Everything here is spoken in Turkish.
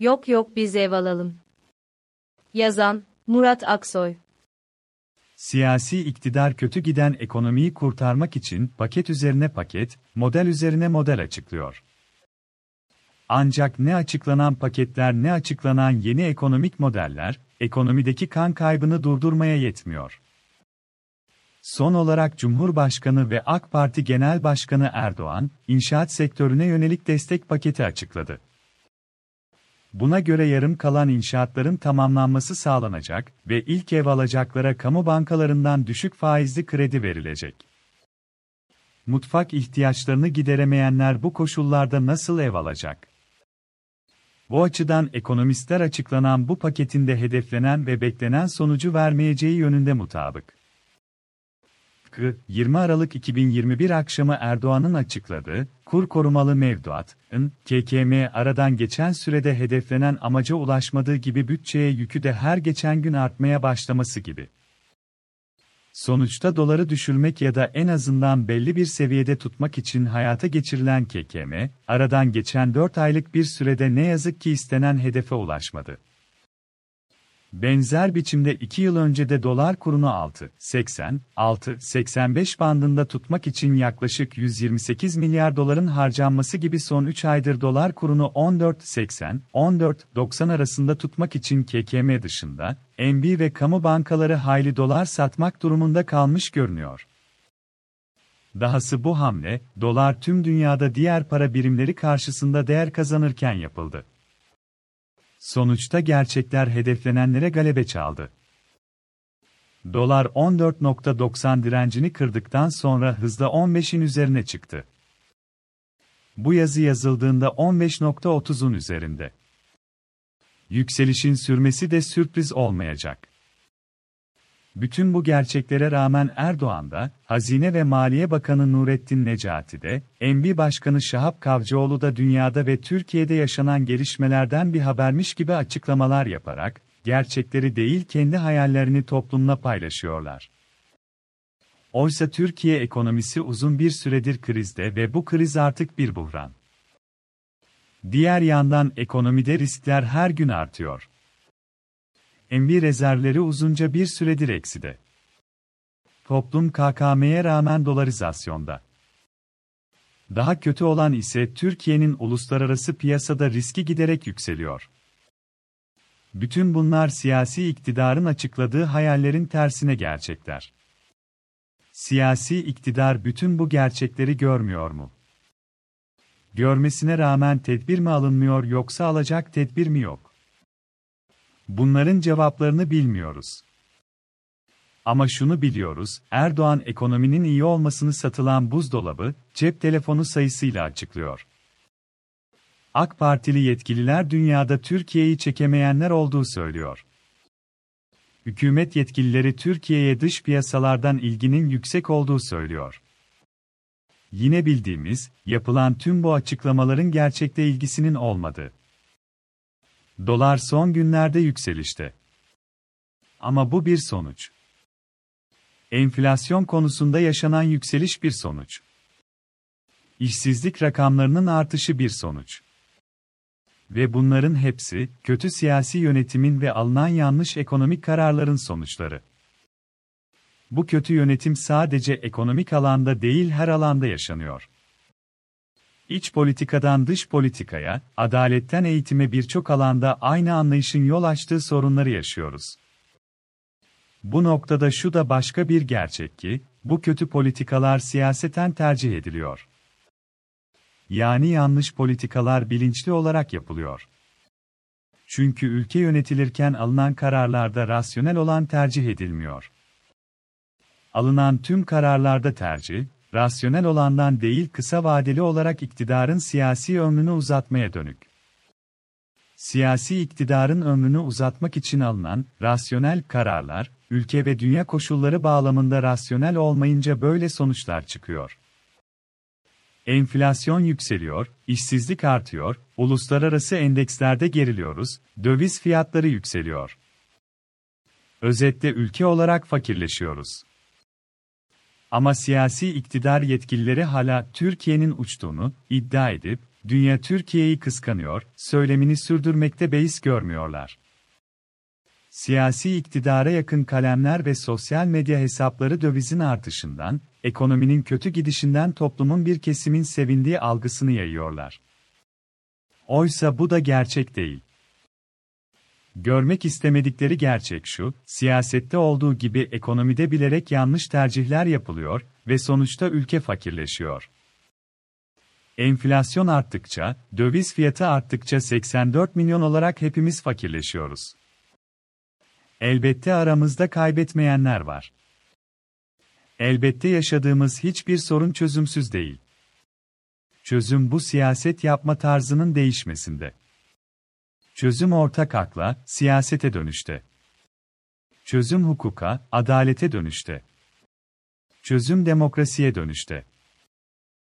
Yok yok biz ev alalım. Yazan, Murat Aksoy Siyasi iktidar kötü giden ekonomiyi kurtarmak için paket üzerine paket, model üzerine model açıklıyor. Ancak ne açıklanan paketler ne açıklanan yeni ekonomik modeller, ekonomideki kan kaybını durdurmaya yetmiyor. Son olarak Cumhurbaşkanı ve AK Parti Genel Başkanı Erdoğan, inşaat sektörüne yönelik destek paketi açıkladı. Buna göre yarım kalan inşaatların tamamlanması sağlanacak ve ilk ev alacaklara kamu bankalarından düşük faizli kredi verilecek. Mutfak ihtiyaçlarını gideremeyenler bu koşullarda nasıl ev alacak? Bu açıdan ekonomistler açıklanan bu paketinde hedeflenen ve beklenen sonucu vermeyeceği yönünde mutabık. 20 Aralık 2021 akşamı Erdoğan'ın açıkladığı, kur korumalı mevduatın, KKM aradan geçen sürede hedeflenen amaca ulaşmadığı gibi bütçeye yükü de her geçen gün artmaya başlaması gibi. Sonuçta doları düşürmek ya da en azından belli bir seviyede tutmak için hayata geçirilen KKM, aradan geçen 4 aylık bir sürede ne yazık ki istenen hedefe ulaşmadı. Benzer biçimde 2 yıl önce de dolar kurunu 6.80, 6.85 bandında tutmak için yaklaşık 128 milyar doların harcanması gibi son 3 aydır dolar kurunu 14.80, 14.90 arasında tutmak için KKM dışında, MB ve kamu bankaları hayli dolar satmak durumunda kalmış görünüyor. Dahası bu hamle, dolar tüm dünyada diğer para birimleri karşısında değer kazanırken yapıldı. Sonuçta gerçekler hedeflenenlere galebe çaldı. Dolar 14.90 direncini kırdıktan sonra hızla 15'in üzerine çıktı. Bu yazı yazıldığında 15.30'un üzerinde. Yükselişin sürmesi de sürpriz olmayacak. Bütün bu gerçeklere rağmen Erdoğan da, Hazine ve Maliye Bakanı Nurettin Necati de, MB Başkanı Şahap Kavcıoğlu da dünyada ve Türkiye'de yaşanan gelişmelerden bir habermiş gibi açıklamalar yaparak, gerçekleri değil kendi hayallerini toplumla paylaşıyorlar. Oysa Türkiye ekonomisi uzun bir süredir krizde ve bu kriz artık bir buhran. Diğer yandan ekonomide riskler her gün artıyor. MB rezervleri uzunca bir süredir ekside. Toplum KKM'ye rağmen dolarizasyonda. Daha kötü olan ise Türkiye'nin uluslararası piyasada riski giderek yükseliyor. Bütün bunlar siyasi iktidarın açıkladığı hayallerin tersine gerçekler. Siyasi iktidar bütün bu gerçekleri görmüyor mu? Görmesine rağmen tedbir mi alınmıyor yoksa alacak tedbir mi yok? Bunların cevaplarını bilmiyoruz. Ama şunu biliyoruz, Erdoğan ekonominin iyi olmasını satılan buzdolabı, cep telefonu sayısıyla açıklıyor. AK Partili yetkililer dünyada Türkiye'yi çekemeyenler olduğu söylüyor. Hükümet yetkilileri Türkiye'ye dış piyasalardan ilginin yüksek olduğu söylüyor. Yine bildiğimiz, yapılan tüm bu açıklamaların gerçekte ilgisinin olmadığı. Dolar son günlerde yükselişte. Ama bu bir sonuç. Enflasyon konusunda yaşanan yükseliş bir sonuç. İşsizlik rakamlarının artışı bir sonuç. Ve bunların hepsi, kötü siyasi yönetimin ve alınan yanlış ekonomik kararların sonuçları. Bu kötü yönetim sadece ekonomik alanda değil her alanda yaşanıyor. İç politikadan dış politikaya, adaletten eğitime birçok alanda aynı anlayışın yol açtığı sorunları yaşıyoruz. Bu noktada şu da başka bir gerçek ki, bu kötü politikalar siyaseten tercih ediliyor. Yani yanlış politikalar bilinçli olarak yapılıyor. Çünkü ülke yönetilirken alınan kararlarda rasyonel olan tercih edilmiyor. Alınan tüm kararlarda tercih, rasyonel olandan değil kısa vadeli olarak iktidarın siyasi ömrünü uzatmaya dönük. Siyasi iktidarın ömrünü uzatmak için alınan rasyonel kararlar, ülke ve dünya koşulları bağlamında rasyonel olmayınca böyle sonuçlar çıkıyor. Enflasyon yükseliyor, işsizlik artıyor, uluslararası endekslerde geriliyoruz, döviz fiyatları yükseliyor. Özetle ülke olarak fakirleşiyoruz. Ama siyasi iktidar yetkilileri hala Türkiye'nin uçtuğunu iddia edip, dünya Türkiye'yi kıskanıyor, söylemini sürdürmekte beis görmüyorlar. Siyasi iktidara yakın kalemler ve sosyal medya hesapları dövizin artışından, ekonominin kötü gidişinden toplumun bir kesimin sevindiği algısını yayıyorlar. Oysa bu da gerçek değil. Görmek istemedikleri gerçek şu, siyasette olduğu gibi ekonomide bilerek yanlış tercihler yapılıyor ve sonuçta ülke fakirleşiyor. Enflasyon arttıkça, döviz fiyatı arttıkça 84 milyon olarak hepimiz fakirleşiyoruz. Elbette aramızda kaybetmeyenler var. Elbette yaşadığımız hiçbir sorun çözümsüz değil. Çözüm bu siyaset yapma tarzının değişmesinde. Çözüm ortak akla, siyasete dönüşte. Çözüm hukuka, adalete dönüşte. Çözüm demokrasiye dönüşte.